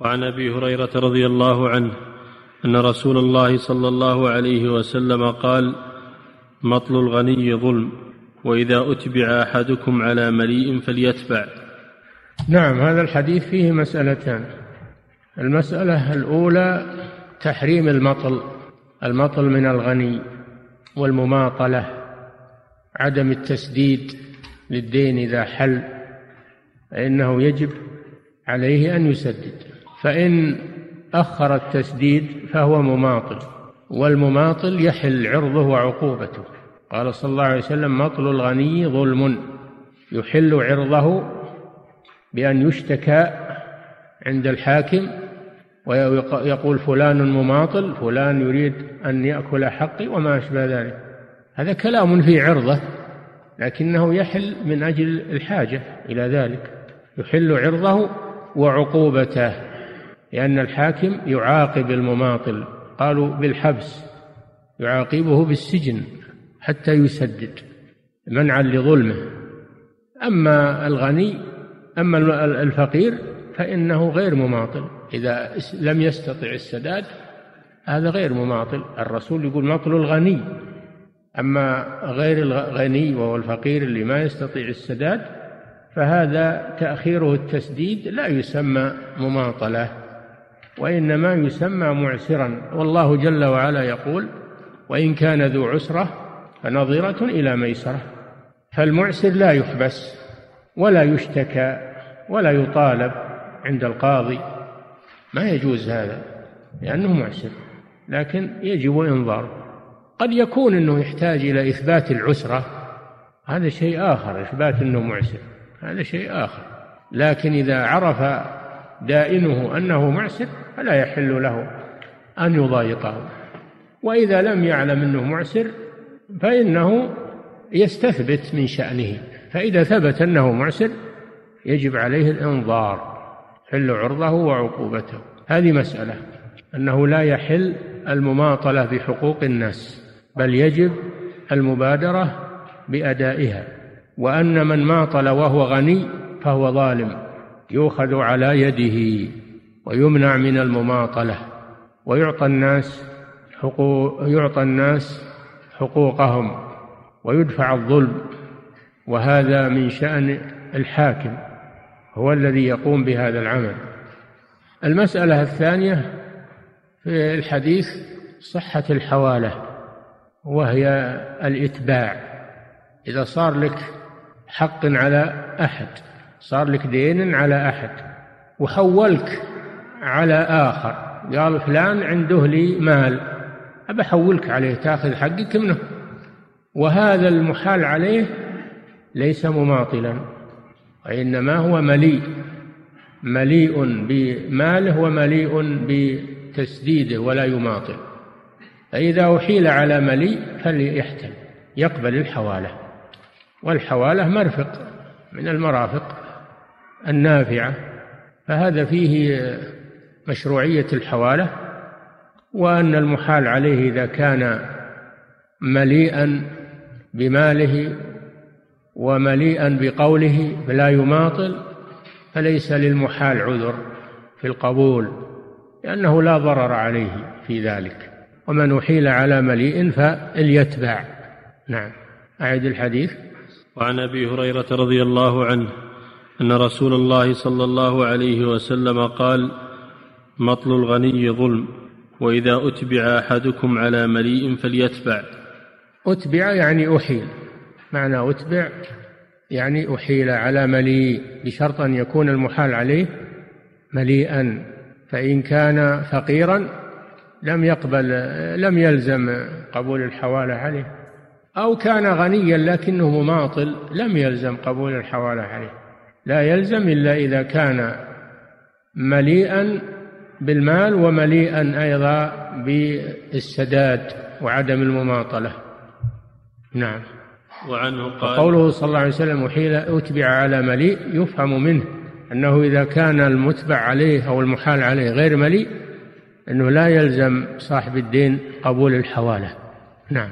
وعن أبي هريرة رضي الله عنه أن رسول الله صلى الله عليه وسلم قال مطل الغني ظلم وإذا أتبع أحدكم على مليء فليتبع. نعم هذا الحديث فيه مسألتان. المسألة الأولى تحريم المطل المطل من الغني والمماطلة عدم التسديد للدين إذا حل فإنه يجب عليه أن يسدد. فإن أخر التسديد فهو مماطل والمماطل يحل عرضه وعقوبته. قال صلى الله عليه وسلم مطل الغني ظلم يحل عرضه بأن يشتكى عند الحاكم ويقول فلان مماطل فلان يريد أن يأكل حقي وما أشبه ذلك. هذا كلام في عرضه لكنه يحل من أجل الحاجة إلى ذلك. يحل عرضه وعقوبته. لأن الحاكم يعاقب المماطل. قالوا بالحبس يعاقبه بالسجن حتى يسدد منعا لظلمه. أما الغني أما الفقير فإنه غير مماطل. إذا لم يستطع السداد هذا غير مماطل. الرسول يقول مطل الغني. أما غير الغني وهو الفقير اللي ما يستطيع السداد فهذا تأخيره التسديد لا يسمى مماطلة. وإنما يسمى معسرا. والله جل وعلا يقول وإن كان ذو عسرة فنظرة إلى ميسرة. فالمعسر لا يحبس ولا يشتكى ولا يطالب عند القاضي. ما يجوز هذا لأنه معسر لكن يجب إنظاره قد يكون أنه يحتاج إلى إثبات العسرة. هذا شيء آخر إثبات أنه معسر. هذا شيء آخر. لكن إذا عرف دائنه أنه معسر فلا يحل له أن يضايقه. وإذا لم يعلم أنه معسر فإنه يستثبت من شأنه. فإذا ثبت أنه معسر يجب عليه الإنظار حل عرضه وعقوبته. هذه مسألة أنه لا يحل المماطلة بحقوق الناس بل يجب المبادرة بأدائها. وأن من ماطل وهو غني فهو ظالم. يؤخذ على يده ويمنع من المماطلة ويعطى الناس حقوق يعطى الناس حقوقهم ويدفع الظلم وهذا من شأن الحاكم هو الذي يقوم بهذا العمل. المسألة الثانية في الحديث صحة الحوالة وهي الإتباع. إذا صار لك حق على أحد صار لك دين على أحد وحولك على آخر. قال فلان عنده لي مال أحولك عليه تأخذ حقك منه. وهذا المحال عليه ليس مماطلا وإنما هو مليء مليء بماله ومليء بتسديده ولا يماطل. فإذا أحيل على مليء فليحتل يقبل الحوالة. والحوالة مرفق من المرافق. النافعة فهذا فيه مشروعية الحوالة وأن المحال عليه إذا كان مليئا بماله ومليئا بقوله فلا يماطل فليس للمحال عذر في القبول لأنه لا ضرر عليه في ذلك. ومن أحيل على مليء فليتبع. نعم. أعد الحديث. وعن أبي هريرة رضي الله عنه أن رسول الله صلى الله عليه وسلم قال مطل الغني ظلم وإذا أتبع أحدكم على مليء فليتبع. أتبع يعني أحيل. معنى أتبع يعني أحيل على مليء بشرط أن يكون المحال عليه مليئا. فإن كان فقيرا لم يقبل لم يلزم قبول الحوالة عليه. أو كان غنيا لكنه مماطل لم يلزم قبول الحوالة عليه. لا يلزم إلا إذا كان مليئا بالمال ومليئا أيضا بالسداد وعدم المماطلة. نعم. وعنه قال قوله صلى الله عليه وسلم وحيل أتبع على مليء يفهم منه أنه إذا كان المتبع عليه أو المحال عليه غير مليء أنه لا يلزم صاحب الدين قبول الحوالة. نعم.